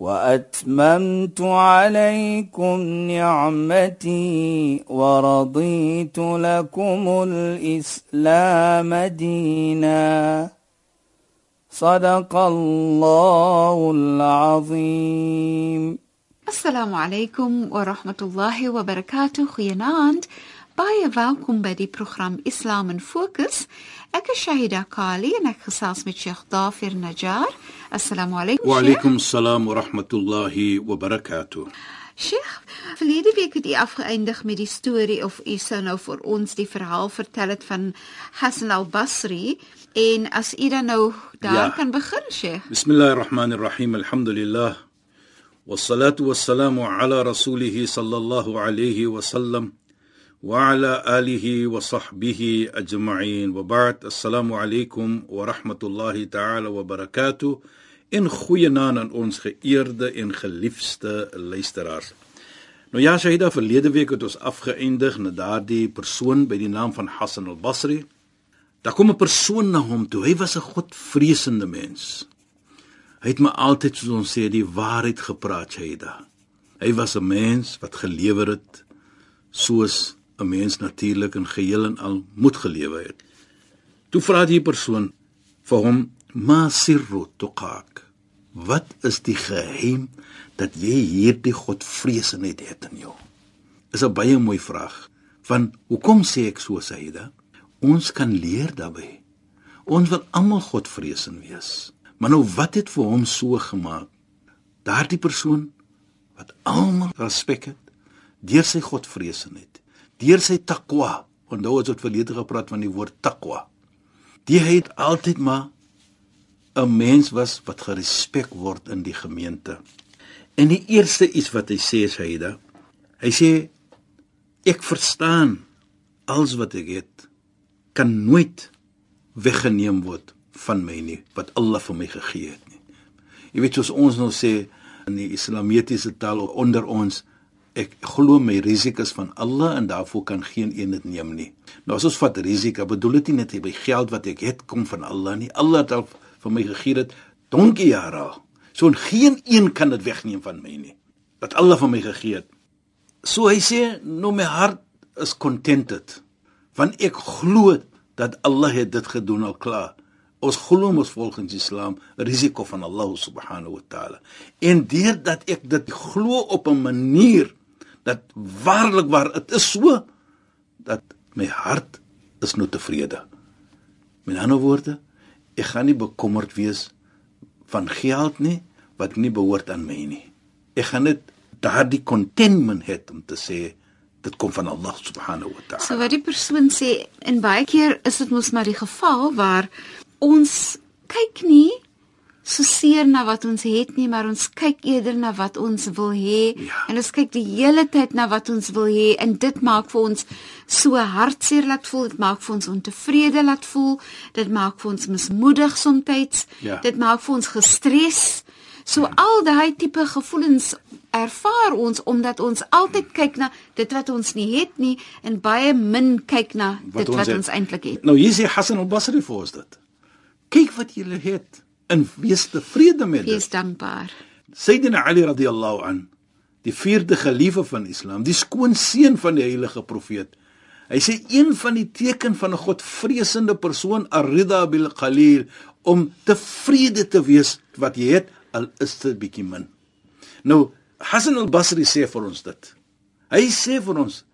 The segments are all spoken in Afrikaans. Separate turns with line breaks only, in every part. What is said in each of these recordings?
وأتممت عليكم نعمتي ورضيت لكم الإسلام دينا. صدق الله العظيم.
السلام عليكم ورحمة الله وبركاته. خيناند Baie welkom by die program Islam in Fokus. Ek is Shahida Kali en ek gesels met Sheikh Assalamu alaykum.
Wa alaykum assalam wa rahmatullahi wa barakatuh.
Sheikh, verlede week het u afgeëindig met die storie of u sou nou vir ons die verhaal vertel het van Hassan al-Basri en as u dan nou daar
ja.
kan begin, Sheikh.
Bismillahirrahmanirrahim. Alhamdulillah. Wassalatu wassalamu ala rasulih sallallahu alayhi wa sallam. وعلى آله وصحبه أجمعين وبعد السلام عليكم ورحمة الله تعالى وبركاته in goeie naam aan ons geëerde en geliefde luisteraars. Nou ja, Shahida, verlede week het ons afgeëindig na daardie persoon by die naam van Hassan al-Basri. Daar kom 'n persoon na hom toe. Hy was 'n godvreesende mens. Hy het my altyd soos ons sê die waarheid gepraat, Shahida. Hy was 'n mens wat gelewer het soos 'n mens natuurlik en geheel en al moet gelewe het. Toe vra die persoon vir hom: "Ma sirru tuqak?" Wat is die geheim dat jy hierdie godvreesenheid het in jou? Is 'n baie mooi vraag. Van hoekom sê ek so, Saida? Ons kan leer daarbey. Ons wil almal godvreesend wees. Maar nou wat het vir hom so gemaak? Daardie persoon wat almal respek het deur sy godvreesendheid, deur sy takwa. Onthou ons het verlede gepraat van die woord takwa. Die het altyd maar 'n mens was wat gerespek word in die gemeente. En die eerste iets wat hy sê, Saida, hy sê ek verstaan alles wat ek het kan nooit weggeneem word van my nie wat Allah vir my gegee het nie. Jy weet soos ons nou sê in die islamitiese taal onder ons ek glo my risiko's van Allah en daarvoor kan geen een dit neem nie. Nou as ons vat risiko, bedoel dit nie net by geld wat ek het kom van Allah nie. Allah het al vir my gegee dit donkie jare. So geen een kan dit wegneem van my nie. Wat Allah vir my gegee het. So hy sê nou my hart is contented want ek glo dat Allah het dit gedoen al klaar. Ons glo mos volgens Islam risiko van Allah subhanahu wa taala. En deurdat ek dit glo op 'n manier dat waarlik waar dit is so dat my hart is nou tevrede. Met ander woorde, ek gaan nie bekommerd wees van geld nie wat nie behoort aan my nie. Ek gaan net daardie contentment hê om te sê dit kom van Allah subhanahu wa taala.
So wat die persoon sê en baie keer is dit mos maar die geval waar ons kyk nie so seer na wat ons het nie, maar ons kyk eerder na wat ons wil hê
Ja.
en ons kyk die hele tyd na wat ons wil hê en dit maak vir ons so hartseer laat voel, dit maak vir ons ontevrede laat voel, dit maak vir ons mismoedig soms.
Ja.
Dit maak vir ons gestres. So al daai tipe gevoelens ervaar ons omdat ons altyd kyk na dit wat ons nie het nie en baie min kyk na
Wat
dit
ons
wat
het.
ons eintlik het.
Nou hier sê Hassan al-Basri vir ons dit. Kyk wat jy het en wees tevrede met dit.
Wees dankbaar.
Sayyidina Ali radhiyallahu an, die vierde geliefde van Islam, die skoonseun van die heilige profeet. Hy sê een van die teken van 'n godvreesende persoon ar-ridha bil qalil om tevrede te wees wat jy het al is dit bietjie min. Nou Hassan al-Basri sê vir ons dit. Hy sê vir ons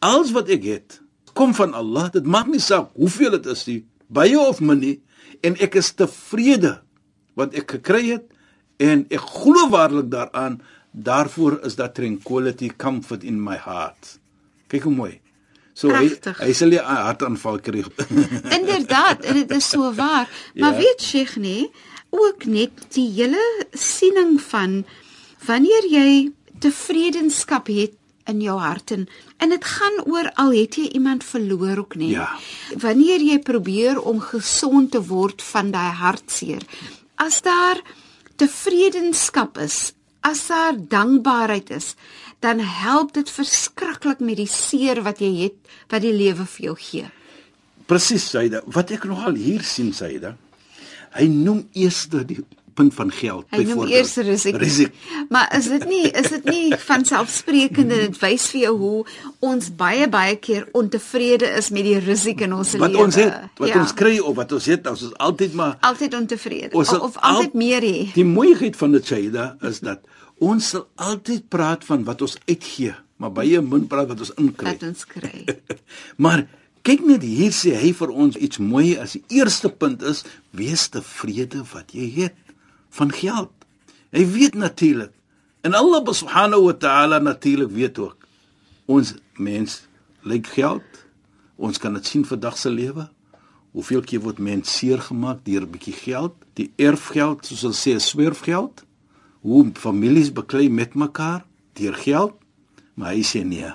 alles wat ek het kom van Allah. Dit maak nie saak hoeveel dit is nie, baie of min nie, en ek is tevrede wat ek gekry het en ek glo waarlik daaraan daarvoor is daar tranquility comfort in my heart. Kyk hoe mooi. So hy hy sal 'n hartaanval kry.
Inderdaad, en dit is so waar. Maar
Ja.
weet Sheikh nie, ook net die hele siening van wanneer jy tevredenskap het in jou hart en en dit gaan oor al het jy iemand verloor ook nie.
Ja.
Wanneer jy probeer om gesond te word van daai hartseer, as daar tevredenskap is, as daar dankbaarheid is, dan help dit verskriklik met die seer wat jy het wat die lewe vir jou gee.
Presies, Saida. Wat ek nogal hier sien, Saida, hy noem eers die punt van geld
Hy noem eers risiko.
Risiko.
Maar is dit nie is dit nie van selfsprekende dit wys vir jou hoe ons baie baie keer ontevrede is met die risiko in ons
Wat
lewe.
ons het, wat ons kry of wat ons het, ons is altyd maar
altyd ontevrede
Ons
of, of altyd
al-
meer hê.
Die mooiheid van dit Saida is dat ons sal altyd praat van wat ons uitgee, maar baie min praat wat ons inkry.
wat ons kry.
Maar kyk net hier sê hy vir ons iets mooi as die eerste punt is wees tevrede wat jy het van geld. Hy weet natuurlik. En Allah subhanahu wa ta'ala natuurlik weet ook. Ons mens lyk geld. Ons kan dit sien vandag se lewe. Hoeveel keer word mens seer gemaak deur 'n bietjie geld, die erfgeld, soos hulle sê, swerfgeld. Hoe families beklei met mekaar deur geld. Maar hy sê nee.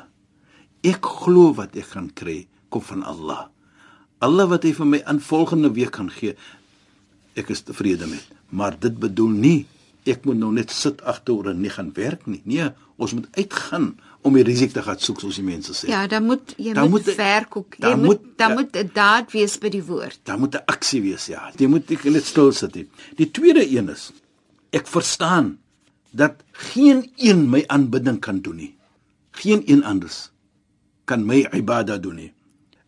Ek glo wat ek gaan kry kom van Allah. Allah wat hy vir my aan volgende week gaan gee. Ek is tevrede met. Maar dit bedoel nie ek moet nou net sit agteroor en nie gaan werk nie. Nee, ons moet uitgaan om die risiko te gaan soek soos die mense sê.
Ja, dan moet jy
Dan
moet,
moet-
werk ook. Jy
dan
moet, dan
ja.
moet 'n daad wees by die woord.
Daar moet 'n aksie wees, ja. Jy moet ek net stil sit nie. Die tweede een is ek verstaan dat geen een my aanbidding kan doen nie. Geen een anders kan my ibada doen nie.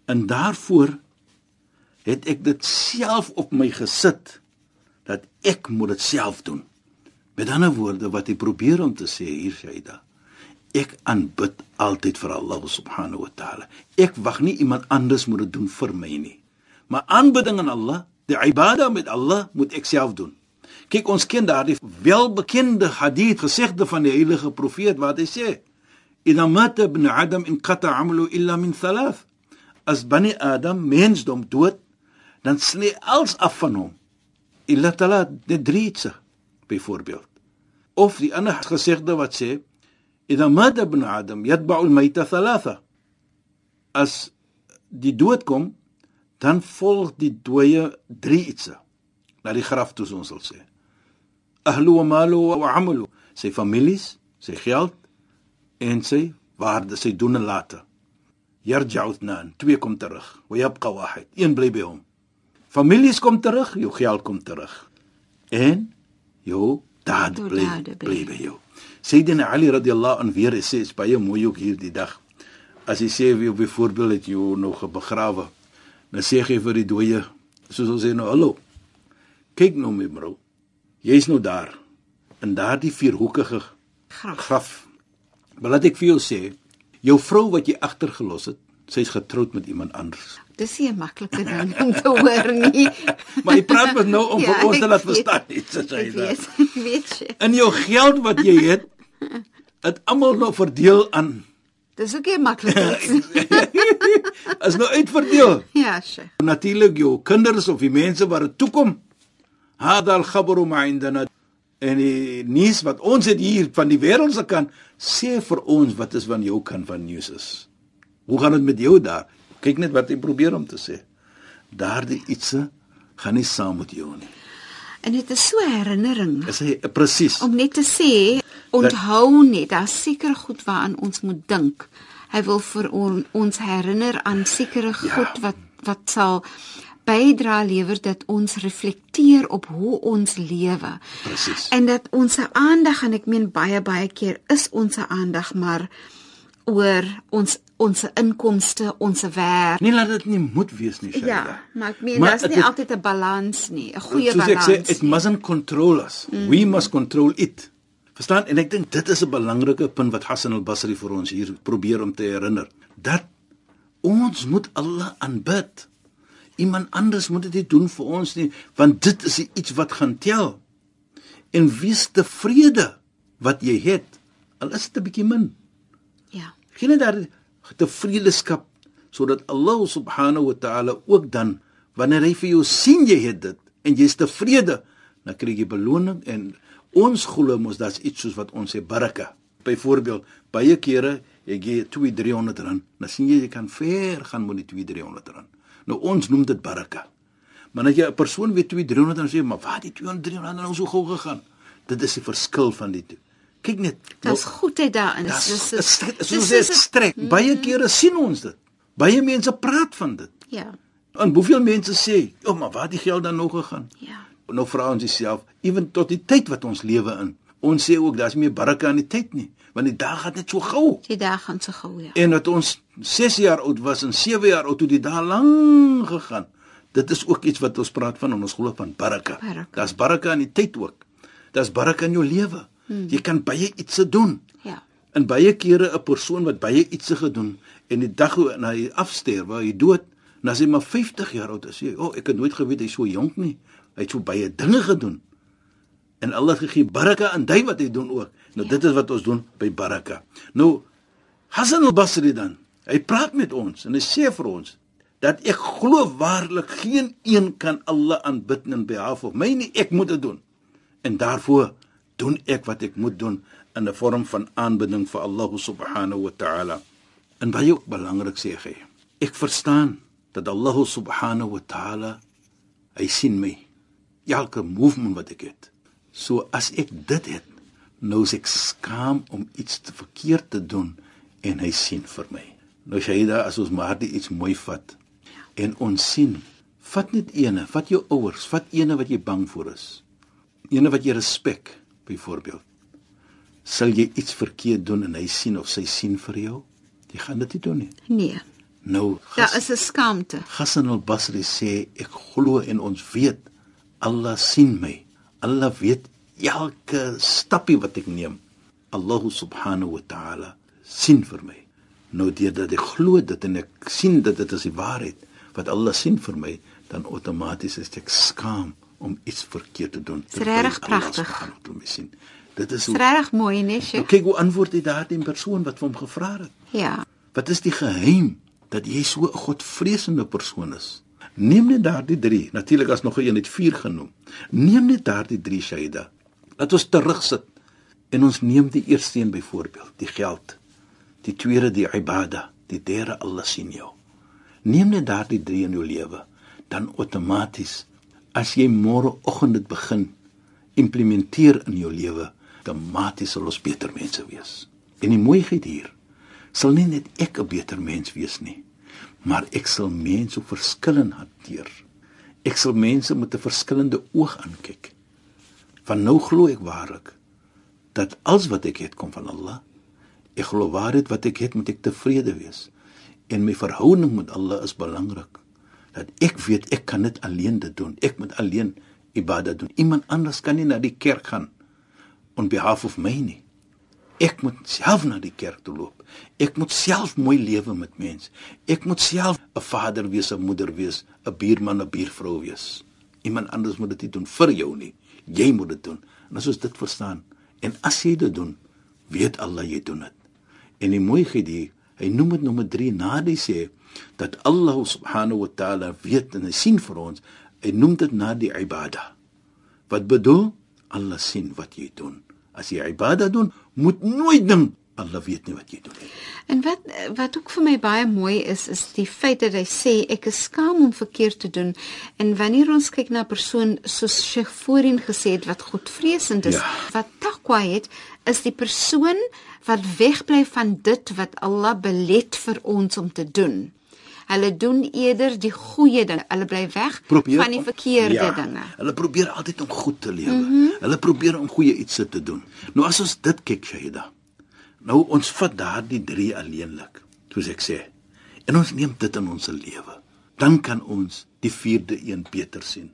En daarvoor het ek dit self op my gesit dat ek moet dit self doen. Met ander woorde wat hy probeer om te sê hier Shaida. Ek aanbid altyd vir Allah subhanahu wa taala. Ek wag nie iemand anders moet dit doen vir my nie. Maar aanbidding aan Allah, die ibada met Allah moet ek self doen. Kyk ons ken daardie welbekende hadith gesegde van die heilige profeet wat hy sê: "Idha mata ibn Adam inqata 'amalu illa min thalath." As bani Adam mensdom dood, dan sny alles af van hom. Illa talat net drie iets byvoorbeeld. Of die ander gesegde wat sê: "Idha mata ibn Adam yatba'u al-mayta thalatha." As die dood kom, dan volg die dooie drie iets na die graf toe ons sal sê. Ahlu wa malu wa amalu, sy families, sy geld en sy waarde, sy doen en late. Yarja'u ithnan, twee kom terug. Wa yabqa wahid, een bly by hom. Families kom terug, jou geld kom terug. En jou
Jou
bly
dade bly.
bly by jou. Sayyidina Ali radhiyallahu anhu weer sê is baie mooi ook hierdie dag. As hy sê wie byvoorbeeld het jou nog begrawe, dan sê hy vir die dooie, soos ons sê nou hallo. Kyk nou my vrou. Jy's nou daar in daardie vierhoekige
Graf.
graf. Maar laat ek vir jou sê, jou vrou wat jy agtergelos het, sy's getroud met iemand anders.
Dis nie 'n maklike ding om te hoor nie.
Maar jy praat met nou om vir ons te laat verstaan iets as hy daar.
weet, weet jy.
In jou geld wat jy het, het almal nou verdeel aan
Dis ook nie 'n maklike iets.
is nou uitverdeel.
Ja, Sheikh.
Natuurlik jou kinders of die mense wat er toe kom. Hada al-khabru ma indana en die nuus wat ons het hier van die wêreld se kant sê vir ons wat is van jou kant van nuus is. Hoe gaan dit met jou daar? Kyk net wat hy probeer om te sê. Daardie ietsie gaan nie saam met jou nie.
En dit is so 'n herinnering
Is hy presies?
om net te sê onthou net daar seker goed waaraan ons moet dink. Hy wil vir on, ons herinner aan sekere
Ja.
goed wat wat sal bydra lewer dat ons reflekteer op hoe ons lewe.
Presies.
En dat ons aandag en ek meen baie baie keer is ons aandag maar oor ons ons inkomste, ons werk.
Nie laat dit nie moet wees nie, Shaida.
Ja, maar ek meen daar's nie
het-
altyd 'n balans nie, 'n goeie
Soos ek
balans.
sê, it mustn't control us. Mm. We must control it. Verstaan? En ek dink dit is 'n belangrike punt wat Hassan al-Basri vir ons hier probeer om te herinner. Dat ons moet Allah aanbid. Iemand anders moet dit nie doen vir ons nie, want dit is iets wat gaan tel. En wees tevrede wat jy het. Al is dit 'n bietjie min.
Ja.
Geen daar tevredeskap sodat Allah subhanahu wa ta'ala ook dan wanneer hy vir jou sien jy het dit en jy's tevrede, dan kry jy beloning en ons glo mos dat's iets soos wat ons sê baraka. Byvoorbeeld, baie kere jy gee 2 300 rand, dan sien jy jy kan ver gaan met die 2 300 rand. Nou ons noem dit baraka. Maar as jy 'n persoon weet 2 300 rand sê, maar waar die 200 300 rand nou so gou gegaan? Dit is die verskil van die twee. Kyk net.
Daar's goedheid daarin. Dis
Dis
dis
soos dit strek. Baie kere sien ons dit. Baie mense praat van dit.
Ja.
En hoeveel mense sê, "O, maar waar het die geld dan nog gegaan?"
Ja.
Nou vra ons jouself, ewen tot die tyd wat ons lewe in. Ons sê ook daar's meer baraka aan die tyd nie, want die dag gaan net so gou.
Die dag gaan so gou ja.
En dat ons 6 jaar oud was en 7 jaar oud toe die dae lank gegaan. Dit is ook iets wat ons praat van en ons glo van. Baraka. Daar's baraka in die tyd ook. Daar's baraka in jou lewe. Hmm. Jy kan baie iets se doen.
Ja.
In baie kere 'n persoon wat baie iets se gedoen en die dag hoe hy afsterf, waar hy dood, en as hy maar 50 jaar oud is, hy, "O, oh, ek het nooit geweet hy's so jonk nie. Hy het so baie dinge gedoen." En Allah gegee baraka aan hy wat hy doen ook. Nou ja. dit is wat ons doen by baraka. Nou Hassan al-Basri dan, hy praat met ons en hy sê vir ons dat ek glo waarlik geen een kan Allah aanbid in behalwe of my nie, ek moet dit doen. En daarvoor doen ek wat ek moet doen in 'n vorm van aanbidding vir Allah subhanahu wa ta'ala. En baie ook belangrik sê hy, ek verstaan dat Allah subhanahu wa ta'ala hy sien my elke movement wat ek het. So as ek dit het, nou is ek skaam om iets te verkeerd te doen en hy sien vir my. Nou Shaida, as ons maar dit iets mooi vat en ons sien, vat net ene, vat jou ouers, vat ene wat jy bang vir is. Ene wat jy respek, byvoorbeeld. Sal jy iets verkeerd doen en hy sien of sy sien vir jou? Jy gaan dit nie doen nie.
Nee.
Nou,
Daar is 'n skaamte.
Hassan al-Basri sê ek glo en ons weet Allah sien my. Allah weet elke stappie wat ek neem. Allah subhanahu wa ta'ala sien vir my. Nou deurdat ek glo dit en ek sien dat dit is die waarheid wat Allah sien vir my, dan outomaties is ek skaam om iets verkeerd te doen.
Regtig
terwyl Allah
pragtig.
Dit is
regtig mooi, nee,
nou,
Sheikh.
kyk hoe antwoord hy daardie persoon wat vir hom gevra het.
Ja.
Wat is die geheim dat jy so 'n godvreesende persoon is? Neem net daardie 3. Natuurlik as nog 'n een het 4 genoem. Neem net daardie 3 Shaida. Laat ons terugsit en ons neem die eerste een byvoorbeeld, die geld. Die tweede die ibada, die derde Allah sien jou. Neem net daardie 3 in jou lewe, dan outomaties as jy môreoggend dit begin implementeer in jou lewe, outomaties sal ons beter mense wees. En die mooiheid hier sal nie net ek 'n beter mens wees nie, maar ek sal mense op verskillend hanteer. Ek sal mense met 'n verskillende oog aankyk. Van nou glo ek waarlik dat alles wat ek het kom van Allah. Ek glo waarheid wat ek het moet ek tevrede wees. En my verhouding met Allah is belangrik. Dat ek weet ek kan dit alleen dit doen. Ek moet alleen ibadah doen. Iemand anders kan nie na die kerk gaan on behalf of my nie. Ek moet self na die kerk toe loop. Ek moet self mooi lewe met mense. Ek moet self 'n vader wees, 'n moeder wees, 'n buurman, 'n buurvrou wees. Iemand anders moet dit nie doen vir jou nie. Jy moet dit doen. En as ons dit verstaan en as jy dit doen, weet Allah jy doen dit. En die mooiheid hier, hy noem dit nommer 3 na die sê dat Allah subhanahu wa ta'ala weet en hy sien vir ons. Hy noem dit na die ibadah. Wat bedoel? Allah sien wat jy doen. As jy ibadah doen, moet nooit dink Allah weet nie wat jy doen nie.
En wat wat ook vir my baie mooi is is die feit dat hy sê ek is skaam om verkeerd te doen en wanneer ons kyk na 'n persoon soos Sheikh voorheen gesê het wat godvreesend is,
Ja.
wat takwa het, is die persoon wat wegbly van dit wat Allah belet vir ons om te doen. Hulle doen eerder die goeie dinge. Hulle bly weg
Probeer
van die
om-
verkeerde
ja,
dinge.
Hulle probeer altyd om goed te lewe. Mm -hmm. Hulle probeer om goeie iets te doen. Nou as ons dit kyk, Shaida. Nou ons vat daardie 3 alleenlik, soos ek sê. En ons neem dit in ons lewe. Dan kan ons die 4de een beter sien.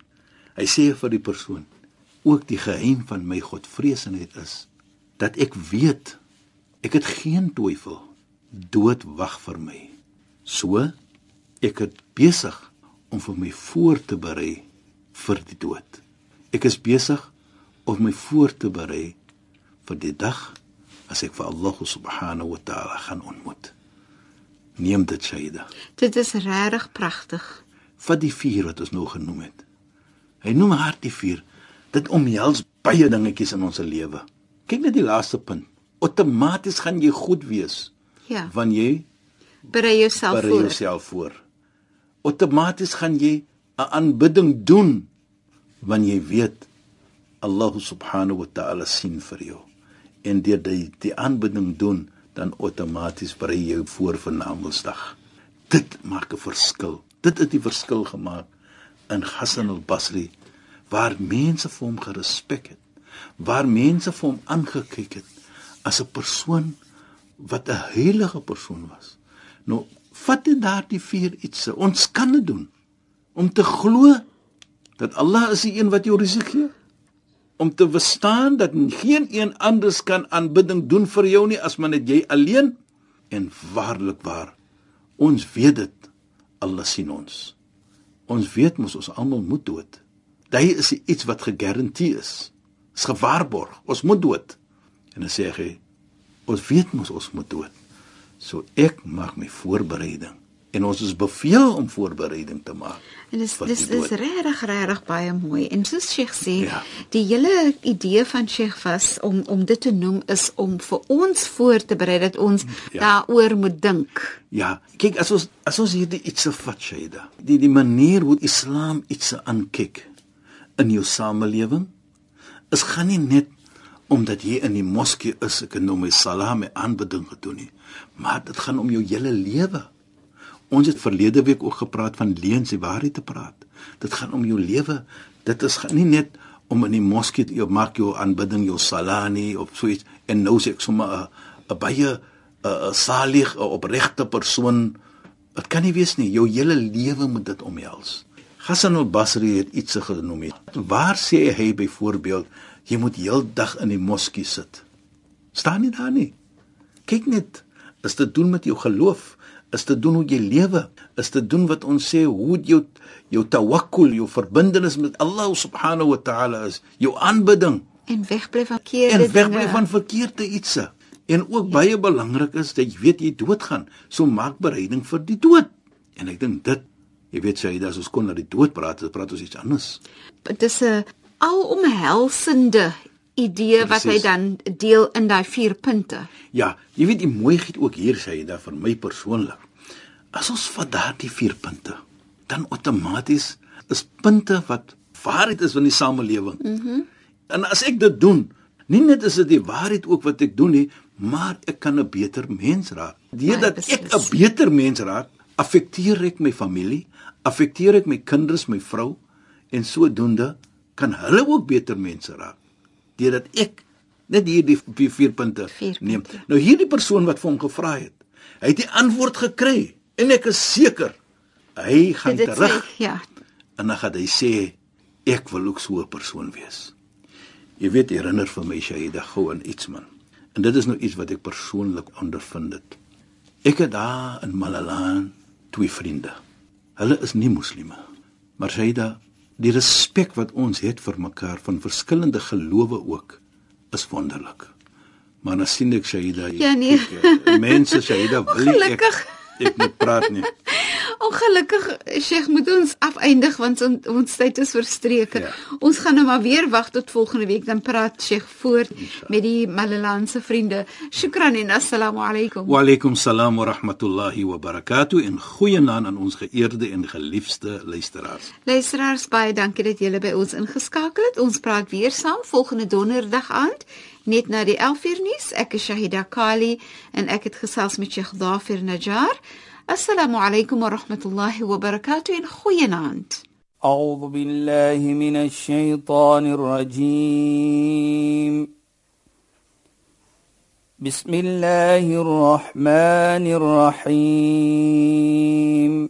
Hy sê vir die persoon, ook die geheim van my godvreesenheid is dat ek weet ek het geen twyfel dood wag vir my. So ek het besig om vir my voor te berei vir die dood. Ek is besig om my voor te berei vir die dag as ek vir Allah subhanahu wa ta'ala gaan ontmoet. Neem dit Shaida.
Dit is regtig pragtig.
Vat die vier wat ons nou genoem het. Hy noem haar die vier. Dit omhels baie dingetjies in ons lewe. Kyk net die laaste punt. Outomaties gaan jy goed wees
Ja.
wanneer jy
Berei jouself
berei
voor.
jouself voor. Outomaties gaan jy 'n aanbidding doen wanneer jy weet Allah subhanahu wa ta'ala sien vir jou. En deur die die aanbidding doen, dan outomaties berei jou voor vir Namedsdag. Dit maak 'n verskil. Dit het die verskil gemaak in Hassan al-Basri waar mense vir hom gerespek het, waar mense vir hom aangekyk het as 'n persoon wat 'n heilige persoon was. Nou, vat dit daardie vier iets. Ons kan dit doen om te glo dat Allah is die een wat jou risiko gee. Om te verstaan dat geen een anders kan aanbidding doen vir jou nie as maar net jy alleen en waarlik waar. Ons weet dit. Allah sien ons. Ons weet mos ons almal moet dood. Dit is iets wat gegarandeer is. Is gewaarborg. Ons moet dood. En dan sê hy, ons weet mos ons moet dood. So ek maak my voorbereiding en ons is beveel om voorbereiding te maak.
En dis dis is regtig regtig baie mooi. En soos Sheikh sê,
Ja.
die hele idee van Sheikh was om om dit te noem is om vir ons voor te berei dat ons
Ja.
daaroor moet dink.
Ja, kyk as ons as ons hierdie iets vat Shaida, die die manier hoe Islam iets aankyk in jou samelewing is gaan nie net omdat jy in die moskee is, ek het nou my salam en aanbidding gedoen nie, maar dit gaan om jou hele lewe. Ons het verlede week ook gepraat van leuns en waarheid te praat. Dit gaan om jou lewe. Dit is nie net om in die moskee jy maak jou aanbidding jou salani of so iets en nou sê ek sommer 'n 'n baie 'n 'n salig 'n opregte persoon. Dit kan nie wees nie. Jou hele lewe moet dit omhels. Hassan al-Basri het iets genoem. Waar sê hy byvoorbeeld jy moet heeldag in die moskee sit? Staan nie daar nie. Kyk net, is dit doen met jou geloof? Is dit doen hoe jy lewe? Is dit doen wat ons sê hoe jou jou tawakkul, jou verbintenis met Allah subhanahu wa ta'ala is, jou aanbidding
En wegbly van verkeerde
en wegbly
dinge.
van verkeerde ietsie. En ook baie belangrik is dat jy weet jy doodgaan, so maak bereiding vir die dood. En ek dink dit, jy weet sê as ons kon na die dood praat, dan praat ons iets anders.
Dit is 'n alomhelsende idee wat hy dan deel in daai vier punte.
Ja, jy weet die mooiheid ook hier sê jy daar vir my persoonlik. As ons vat daardie vier punte, dan outomaties is punte wat waarheid is van die samelewing. Mhm. Mm en as ek dit doen, nie net is dit die waarheid ook wat ek doen nie, maar ek kan 'n beter mens raak. Deurdat
Baie
ek. 'n beter mens raak, affekteer ek my familie, affekteer ek my kinders, my vrou en sodoende kan hulle ook beter mense raak. Deurdat ek net hierdie vier, punte
Vier
neem.
punte.
Nou hierdie persoon wat vir hom gevra het, hy het die antwoord gekry en ek is seker hy gaan
Dit
terug
sê, ja,
en dan gaan hy sê ek wil ook so 'n persoon wees. Jy weet herinner vir my Shahida gou aan iets man. En dit is nou iets wat ek persoonlik ondervind het. Ek het daar in Malalaan twee vriende. Hulle is nie moslime. Maar Shahida, die respek wat ons het vir mekaar van verskillende gelowe ook is wonderlik. Maar dan sien ek Shahida,
Ja, nee.
eh, mense Shahida wil ek
Ongelukkig.
Ek moet praat nie.
Ongelukkig Sheikh moet ons afeindig want ons, ons tyd is verstreke.
Ja.
Ons gaan nou maar weer wag tot volgende week dan praat Sheikh voort met die Malalaanse vriende. Shukran en assalamu alaykum.
Wa alaykum salaam wa rahmatullahi wa barakatuh en goeienaand aan ons geëerde en geliefde luisteraars.
Luisteraars, baie dankie dat julle by ons ingeskakel het. Ons praat weer saam volgende donderdag aand نيت ناري أنفيرنيس أك الشهيدة كالي أن أكد خصاص متشيخ ظافر نجار السلام عليكم ورحمة الله وبركاته إن خوينانت
أعوذ بالله من الشيطان الرجيم بسم الله الرحمن الرحيم